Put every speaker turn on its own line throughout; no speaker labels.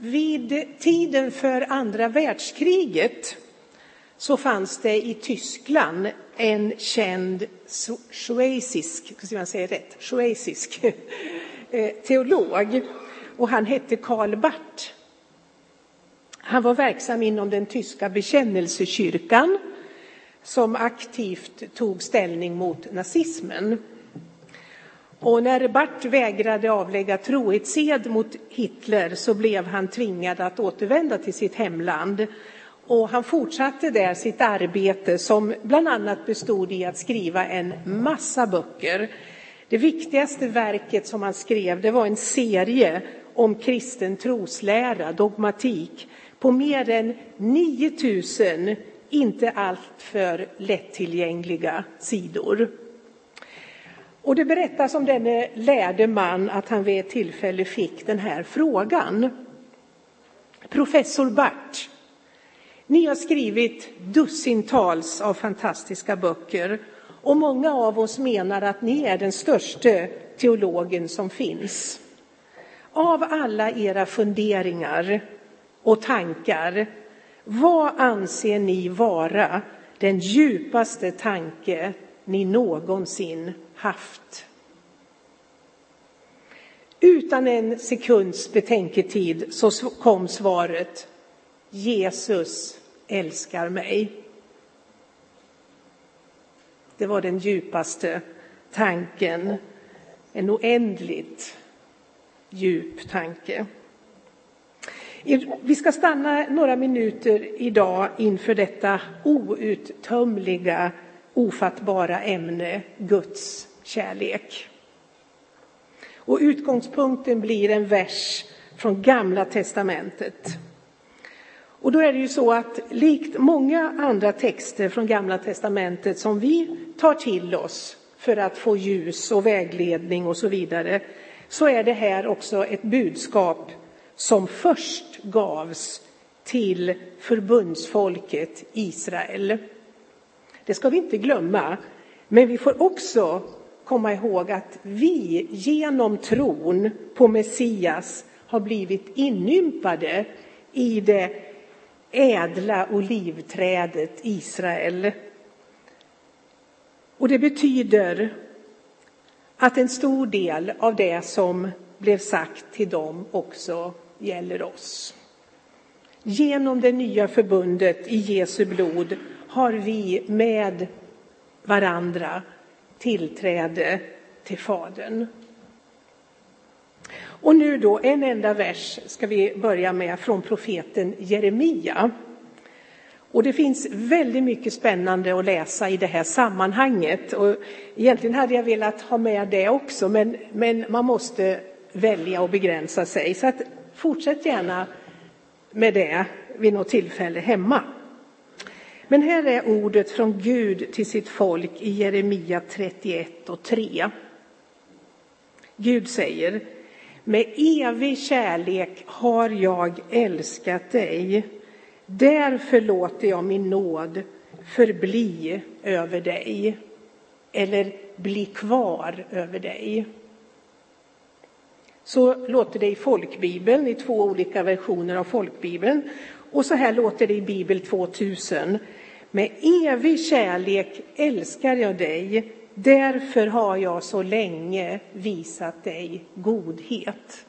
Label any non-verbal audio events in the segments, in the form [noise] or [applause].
Vid tiden för andra världskriget så fanns det i Tyskland en känd schweizisk, ska man säga rätt, schweizisk [laughs] eh, teolog och han hette Karl Barth. Han var verksam inom den tyska bekännelsekyrkan som aktivt tog ställning mot nazismen. Och när Bart vägrade avlägga trohetsed mot Hitler så blev han tvingad att återvända till sitt hemland. Och han fortsatte där sitt arbete som bland annat bestod i att skriva en massa böcker. Det viktigaste verket som han skrev det var en serie om kristen troslära, dogmatik, på mer än 9000 inte alltför lättillgängliga sidor. Och det berättas om denne lärde man att han vid ett tillfälle fick den här frågan. Professor Bart, ni har skrivit dussintals av fantastiska böcker och många av oss menar att ni är den största teologen som finns. Av alla era funderingar och tankar, vad anser ni vara den djupaste tanke ni någonsin haft? Utan en sekunds betänketid så kom svaret Jesus älskar mig. Det var den djupaste tanken, en oändligt djup tanke. Vi ska stanna några minuter idag inför detta outtömliga, ofattbara ämne, Guds kärlek. Och utgångspunkten blir en vers från Gamla testamentet. Och då är det ju så att likt många andra texter från Gamla testamentet som vi tar till oss för att få ljus och vägledning och så vidare, så är det här också ett budskap som först gavs till förbundsfolket Israel. Det ska vi inte glömma, men vi får också komma ihåg att vi genom tron på Messias har blivit inympade i det ädla olivträdet Israel. Och det betyder att en stor del av det som blev sagt till dem också gäller oss. Genom det nya förbundet i Jesu blod har vi med varandra tillträde till Fadern. Och nu då, en enda vers ska vi börja med från profeten Jeremia. Och det finns väldigt mycket spännande att läsa i det här sammanhanget. Och egentligen hade jag velat ha med det också, men, men man måste välja och begränsa sig. Så att, fortsätt gärna med det vid något tillfälle hemma. Men här är ordet från Gud till sitt folk i Jeremia 31 och 3. Gud säger, med evig kärlek har jag älskat dig. Därför låter jag min nåd förbli över dig. Eller bli kvar över dig. Så låter det i folkbibeln, i två olika versioner av folkbibeln. Och så här låter det i Bibel 2000. Med evig kärlek älskar jag dig, därför har jag så länge visat dig godhet.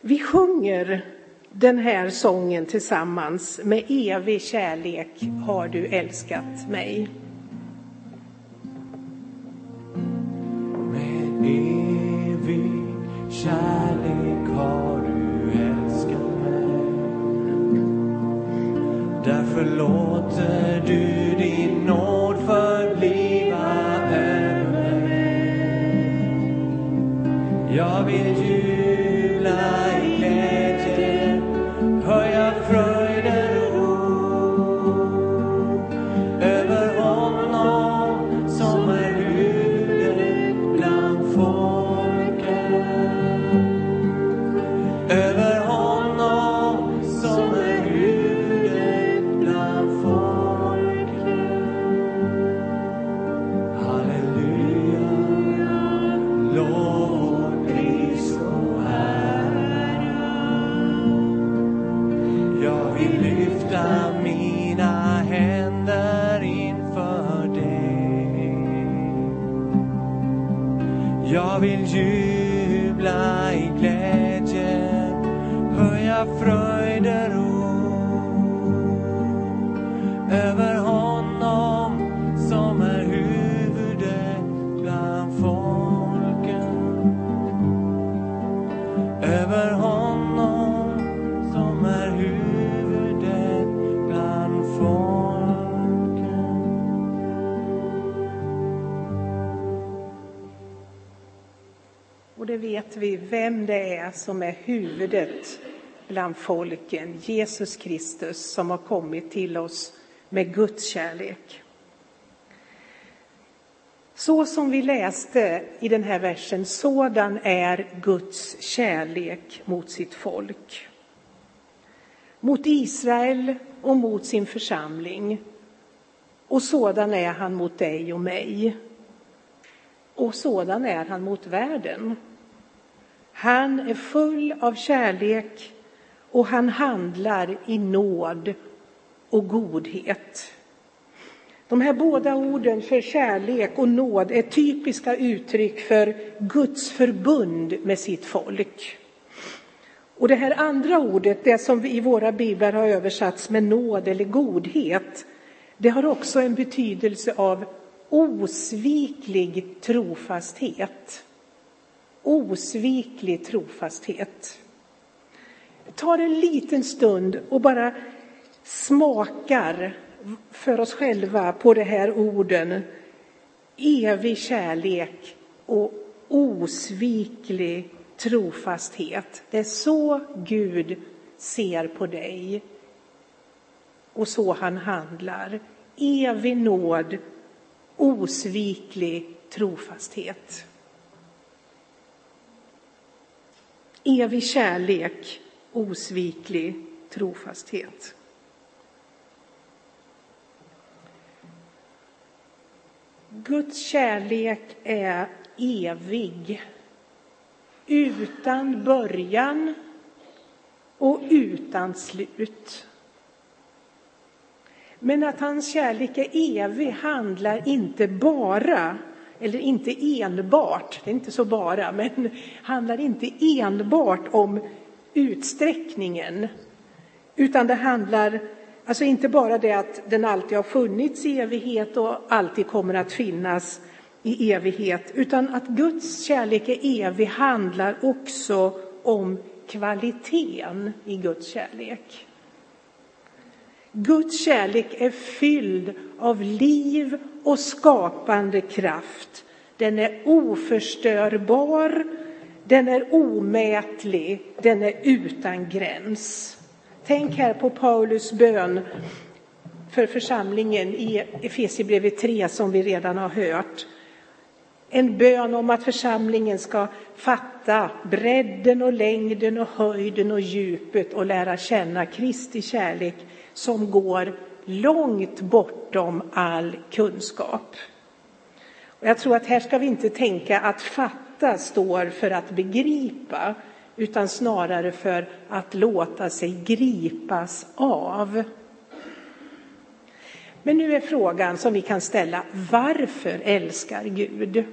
Vi sjunger den här sången tillsammans. Med evig kärlek har du älskat mig.
Med evig kärlek har du älskat mig. Därför låter du Över honom som är huvudet bland folken.
Och det vet vi vem det är som är huvudet bland folken, Jesus Kristus som har kommit till oss med Guds kärlek. Så som vi läste i den här versen, sådan är Guds kärlek mot sitt folk. Mot Israel och mot sin församling. Och sådan är han mot dig och mig. Och sådan är han mot världen. Han är full av kärlek och han handlar i nåd och godhet. De här båda orden för kärlek och nåd är typiska uttryck för Guds förbund med sitt folk. Och det här andra ordet, det som i våra biblar har översatts med nåd eller godhet, det har också en betydelse av osviklig trofasthet. Osviklig trofasthet. Ta en liten stund och bara smakar för oss själva på de här orden. Evig kärlek och osviklig trofasthet. Det är så Gud ser på dig och så han handlar. Evig nåd, osviklig trofasthet. Evig kärlek, osviklig trofasthet. Guds kärlek är evig, utan början och utan slut. Men att hans kärlek är evig handlar inte bara, eller inte enbart, det är inte så bara, men handlar inte enbart om utsträckningen, utan det handlar Alltså inte bara det att den alltid har funnits i evighet och alltid kommer att finnas i evighet, utan att Guds kärlek är evig handlar också om kvaliteten i Guds kärlek. Guds kärlek är fylld av liv och skapande kraft. Den är oförstörbar, den är omätlig, den är utan gräns. Tänk här på Paulus bön för församlingen i Efesierbrevet 3 som vi redan har hört. En bön om att församlingen ska fatta bredden och längden och höjden och djupet och lära känna Kristi kärlek som går långt bortom all kunskap. Och jag tror att här ska vi inte tänka att fatta står för att begripa utan snarare för att låta sig gripas av. Men nu är frågan som vi kan ställa, varför älskar Gud?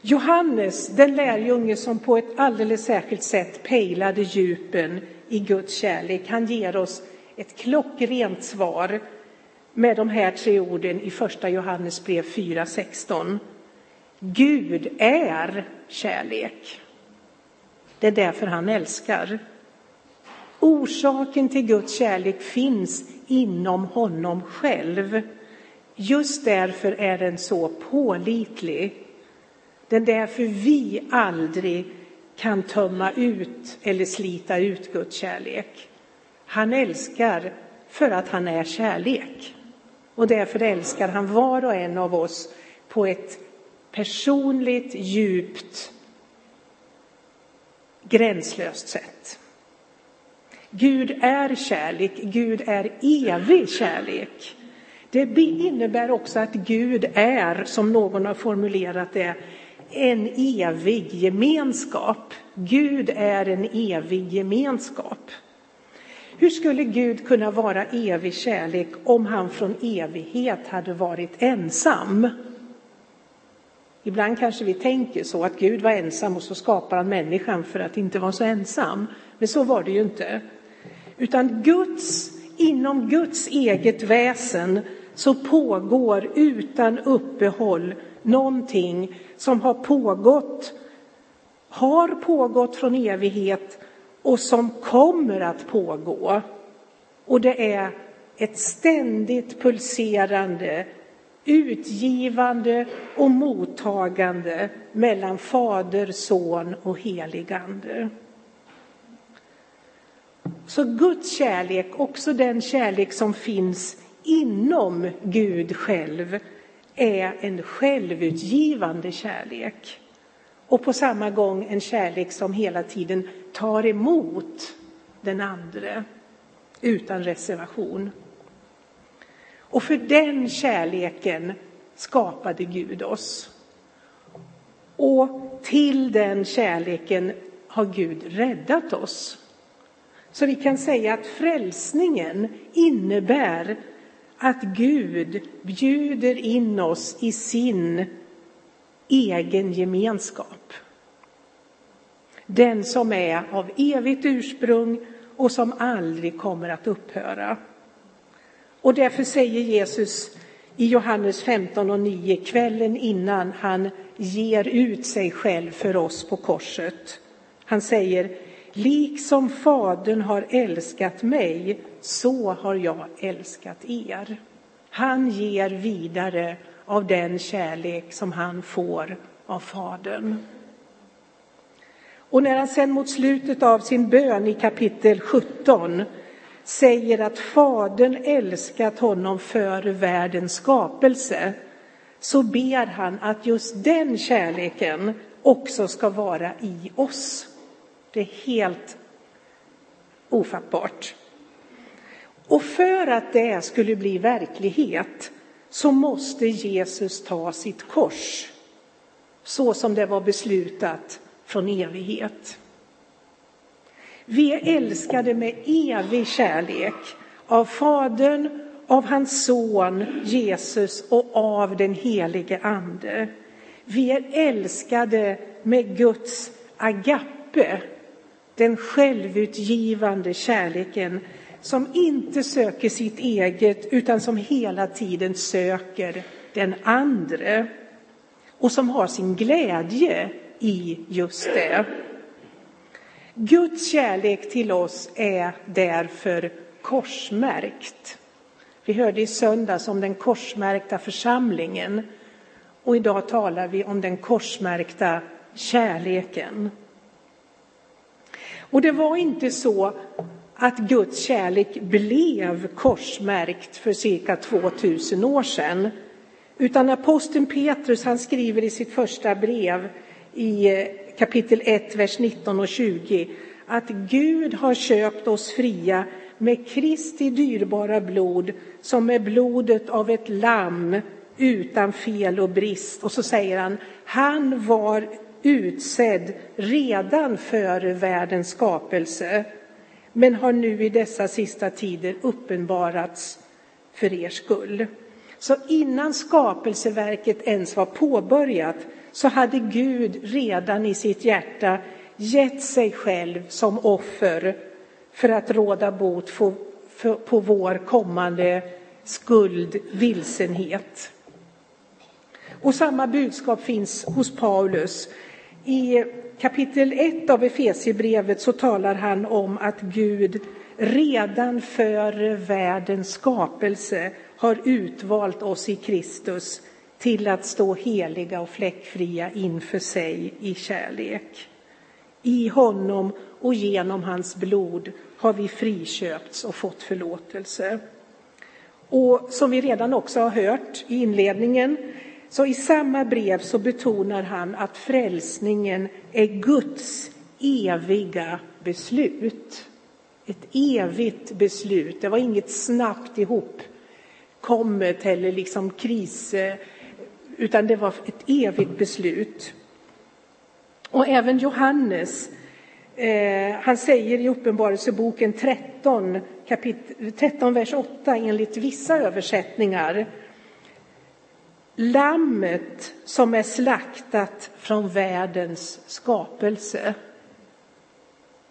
Johannes, den lärjunge som på ett alldeles särskilt sätt pejlade djupen i Guds kärlek, han ger oss ett klockrent svar med de här tre orden i första Johannes brev 4.16. Gud är kärlek. Det är därför han älskar. Orsaken till Guds kärlek finns inom honom själv. Just därför är den så pålitlig. Det är därför vi aldrig kan tömma ut eller slita ut Guds kärlek. Han älskar för att han är kärlek. Och därför älskar han var och en av oss på ett personligt, djupt, gränslöst sätt. Gud är kärlek, Gud är evig kärlek. Det innebär också att Gud är, som någon har formulerat det, en evig gemenskap. Gud är en evig gemenskap. Hur skulle Gud kunna vara evig kärlek om han från evighet hade varit ensam? Ibland kanske vi tänker så att Gud var ensam och så skapar han människan för att inte vara så ensam. Men så var det ju inte. Utan Guds, inom Guds eget väsen så pågår utan uppehåll någonting som har pågått, har pågått från evighet och som kommer att pågå. Och det är ett ständigt pulserande, utgivande och mottagande mellan Fader, Son och Heligande. Så Guds kärlek, också den kärlek som finns inom Gud själv, är en självutgivande kärlek. Och på samma gång en kärlek som hela tiden tar emot den andre utan reservation. Och för den kärleken skapade Gud oss. Och till den kärleken har Gud räddat oss. Så vi kan säga att frälsningen innebär att Gud bjuder in oss i sin egen gemenskap. Den som är av evigt ursprung och som aldrig kommer att upphöra. Och därför säger Jesus i Johannes 15 och 9, kvällen innan han ger ut sig själv för oss på korset. Han säger, liksom Fadern har älskat mig, så har jag älskat er. Han ger vidare av den kärlek som han får av Fadern. Och när han sen mot slutet av sin bön i kapitel 17 säger att Fadern älskat honom före världens skapelse så ber han att just den kärleken också ska vara i oss. Det är helt ofattbart. Och för att det skulle bli verklighet så måste Jesus ta sitt kors så som det var beslutat från evighet. Vi är älskade med evig kärlek av Fadern, av hans son Jesus och av den helige Ande. Vi är älskade med Guds agape, den självutgivande kärleken som inte söker sitt eget utan som hela tiden söker den andre och som har sin glädje i just det. Guds kärlek till oss är därför korsmärkt. Vi hörde i söndags om den korsmärkta församlingen och idag talar vi om den korsmärkta kärleken. Och det var inte så att Guds kärlek blev korsmärkt för cirka 2000 år sedan. Utan aposteln Petrus han skriver i sitt första brev i eh, kapitel 1, vers 19 och 20 att Gud har köpt oss fria med Kristi dyrbara blod som är blodet av ett lamm utan fel och brist. Och så säger han, han var utsedd redan före världens skapelse men har nu i dessa sista tider uppenbarats för er skull. Så innan skapelseverket ens var påbörjat så hade Gud redan i sitt hjärta gett sig själv som offer för att råda bot på vår kommande skuld, vilsenhet. Och samma budskap finns hos Paulus. I kapitel 1 av Efesierbrevet så talar han om att Gud redan före världens skapelse har utvalt oss i Kristus till att stå heliga och fläckfria inför sig i kärlek. I honom och genom hans blod har vi friköpts och fått förlåtelse. Och som vi redan också har hört i inledningen så i samma brev så betonar han att frälsningen är Guds eviga beslut. Ett evigt beslut. Det var inget snabbt ihop kommet eller liksom kris, eh, utan det var ett evigt beslut. Och även Johannes, eh, han säger i Uppenbarelseboken 13, kapitel, 13, vers 8 enligt vissa översättningar Lammet som är slaktat från världens skapelse.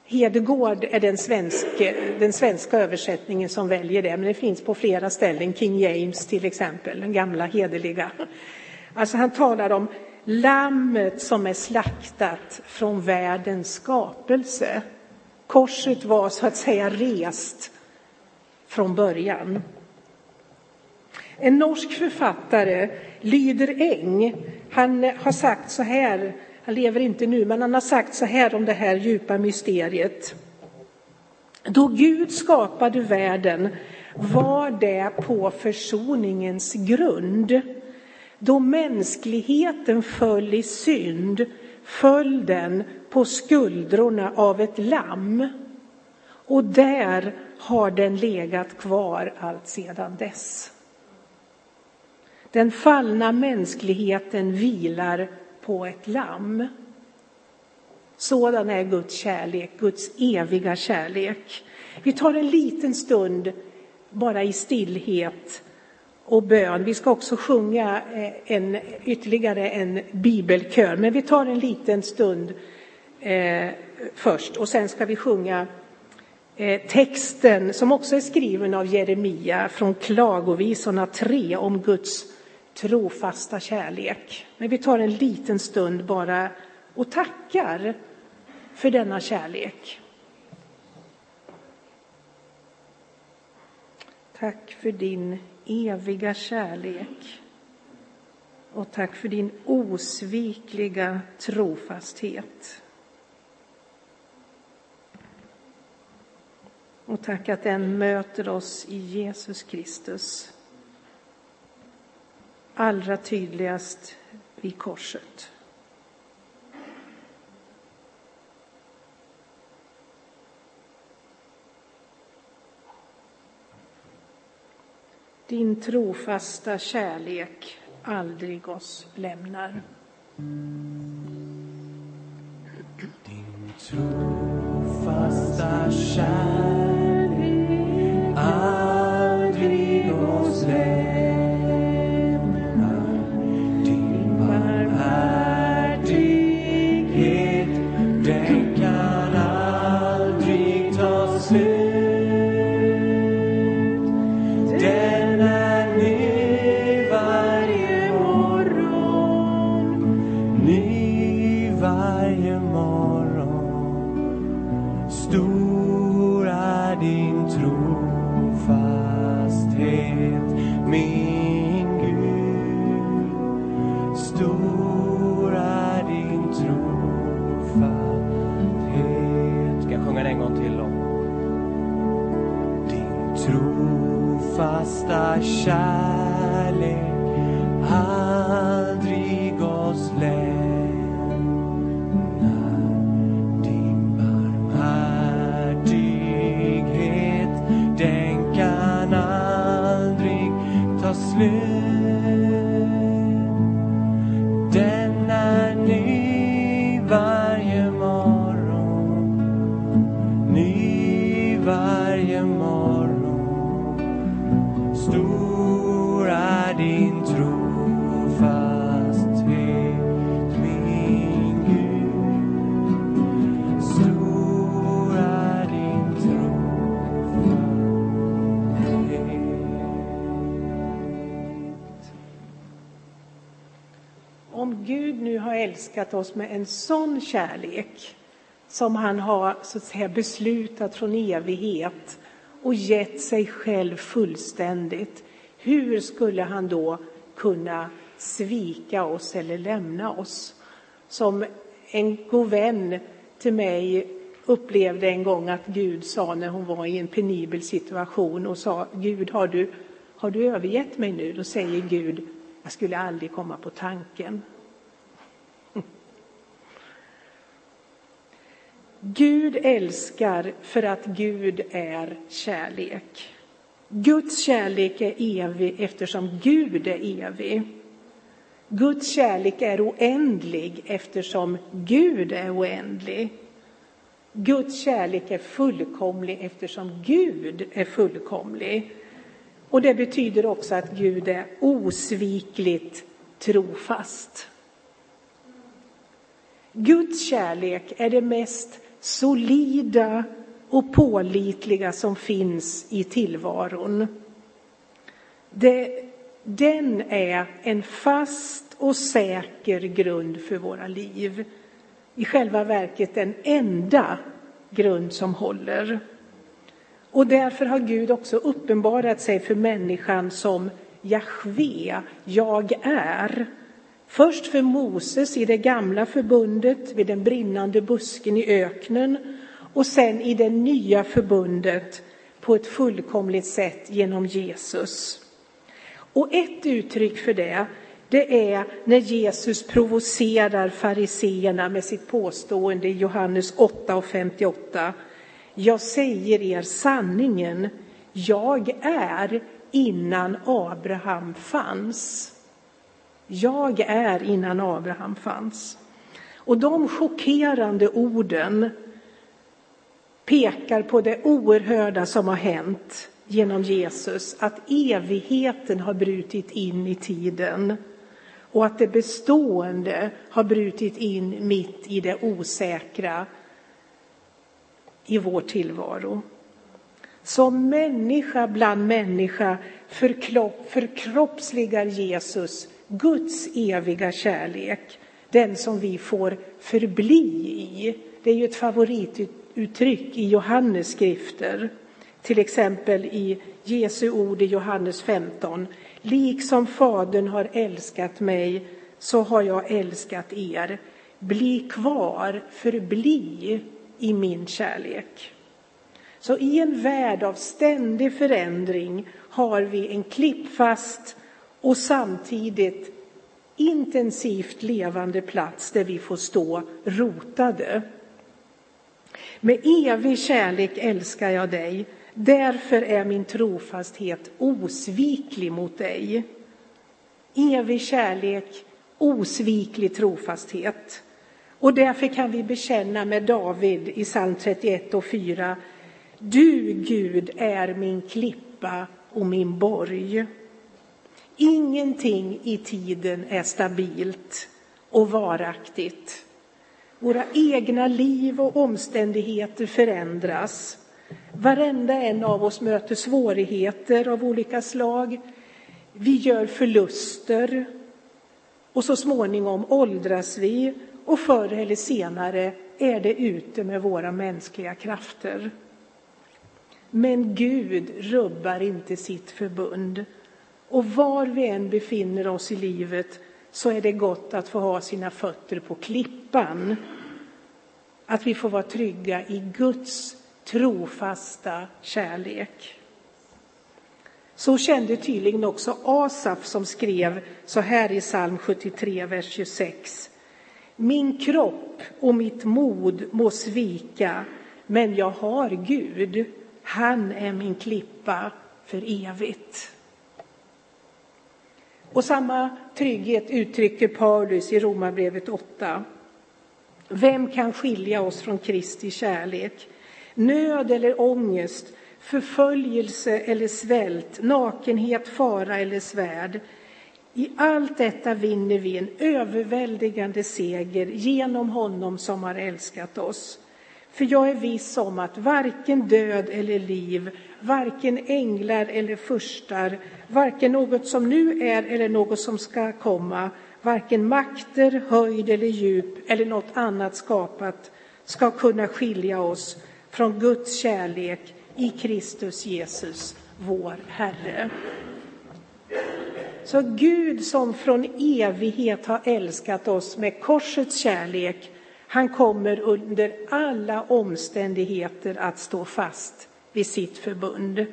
Hedegård är den svenska, den svenska översättningen som väljer det, men det finns på flera ställen. King James till exempel, den gamla hederliga. Alltså han talar om lammet som är slaktat från världens skapelse. Korset var så att säga rest från början. En norsk författare, Lyder Eng, han har sagt så här, han lever inte nu, men han har sagt så här om det här djupa mysteriet. Då Gud skapade världen var det på försoningens grund. Då mänskligheten föll i synd föll den på skuldrorna av ett lamm. Och där har den legat kvar allt sedan dess. Den fallna mänskligheten vilar på ett lamm. Sådan är Guds kärlek, Guds eviga kärlek. Vi tar en liten stund bara i stillhet och bön. Vi ska också sjunga eh, en, ytterligare en bibelkör, men vi tar en liten stund eh, först och sen ska vi sjunga eh, texten som också är skriven av Jeremia från Klagovisorna 3 om Guds trofasta kärlek. Men vi tar en liten stund bara och tackar för denna kärlek. Tack för din eviga kärlek. Och tack för din osvikliga trofasthet. Och tack att den möter oss i Jesus Kristus. Allra tydligast vid korset. Din trofasta kärlek aldrig oss lämnar.
Din trofasta kärlek min Gud. Stor är din trofasthet. Ska jag sjunga den en gång till då? Din trofasta kärlek
älskat oss med en sån kärlek som han har så att säga, beslutat från evighet och gett sig själv fullständigt, hur skulle han då kunna svika oss eller lämna oss? Som en god vän till mig upplevde en gång att Gud sa när hon var i en penibel situation och sa Gud, har du, har du övergett mig nu? Då säger Gud, jag skulle aldrig komma på tanken. Gud älskar för att Gud är kärlek. Guds kärlek är evig eftersom Gud är evig. Guds kärlek är oändlig eftersom Gud är oändlig. Guds kärlek är fullkomlig eftersom Gud är fullkomlig. Och det betyder också att Gud är osvikligt trofast. Guds kärlek är det mest solida och pålitliga som finns i tillvaron. Det, den är en fast och säker grund för våra liv. I själva verket den enda grund som håller. Och därför har Gud också uppenbarat sig för människan som Jahve, jag är. Först för Moses i det gamla förbundet vid den brinnande busken i öknen och sen i det nya förbundet på ett fullkomligt sätt genom Jesus. Och ett uttryck för det, det är när Jesus provocerar fariseerna med sitt påstående i Johannes 8 och 58. Jag säger er sanningen, jag är innan Abraham fanns. Jag är innan Abraham fanns. Och de chockerande orden pekar på det oerhörda som har hänt genom Jesus, att evigheten har brutit in i tiden och att det bestående har brutit in mitt i det osäkra i vår tillvaro. Som människa bland människa förkroppsligar Jesus Guds eviga kärlek, den som vi får förbli i. Det är ju ett favorituttryck i Johannes skrifter. Till exempel i Jesu ord i Johannes 15. Liksom Fadern har älskat mig så har jag älskat er. Bli kvar, förbli i min kärlek. Så i en värld av ständig förändring har vi en klippfast och samtidigt intensivt levande plats där vi får stå rotade. Med evig kärlek älskar jag dig, därför är min trofasthet osviklig mot dig. Evig kärlek, osviklig trofasthet. Och därför kan vi bekänna med David i psalm 31 och 4. Du, Gud, är min klippa och min borg. Ingenting i tiden är stabilt och varaktigt. Våra egna liv och omständigheter förändras. Varenda en av oss möter svårigheter av olika slag. Vi gör förluster och så småningom åldras vi och förr eller senare är det ute med våra mänskliga krafter. Men Gud rubbar inte sitt förbund. Och var vi än befinner oss i livet så är det gott att få ha sina fötter på klippan. Att vi får vara trygga i Guds trofasta kärlek. Så kände tydligen också Asaf som skrev så här i psalm 73, vers 26. Min kropp och mitt mod må svika, men jag har Gud. Han är min klippa för evigt. Och samma trygghet uttrycker Paulus i Romarbrevet 8. Vem kan skilja oss från Kristi kärlek? Nöd eller ångest, förföljelse eller svält, nakenhet, fara eller svärd. I allt detta vinner vi en överväldigande seger genom honom som har älskat oss. För jag är viss om att varken död eller liv, varken änglar eller furstar, varken något som nu är eller något som ska komma, varken makter, höjd eller djup eller något annat skapat ska kunna skilja oss från Guds kärlek i Kristus Jesus, vår Herre. Så Gud som från evighet har älskat oss med korsets kärlek, han kommer under alla omständigheter att stå fast vid sitt förbund.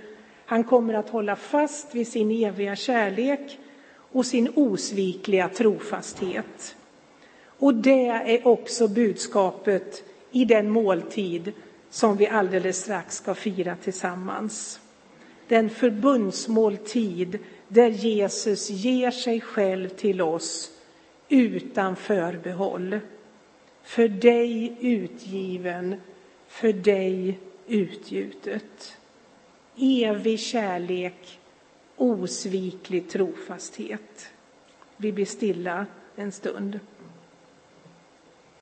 Han kommer att hålla fast vid sin eviga kärlek och sin osvikliga trofasthet. Och det är också budskapet i den måltid som vi alldeles strax ska fira tillsammans. Den förbundsmåltid där Jesus ger sig själv till oss utan förbehåll. För dig utgiven, för dig utgjutet. Evig kärlek, osviklig trofasthet. vi blir stilla en stund.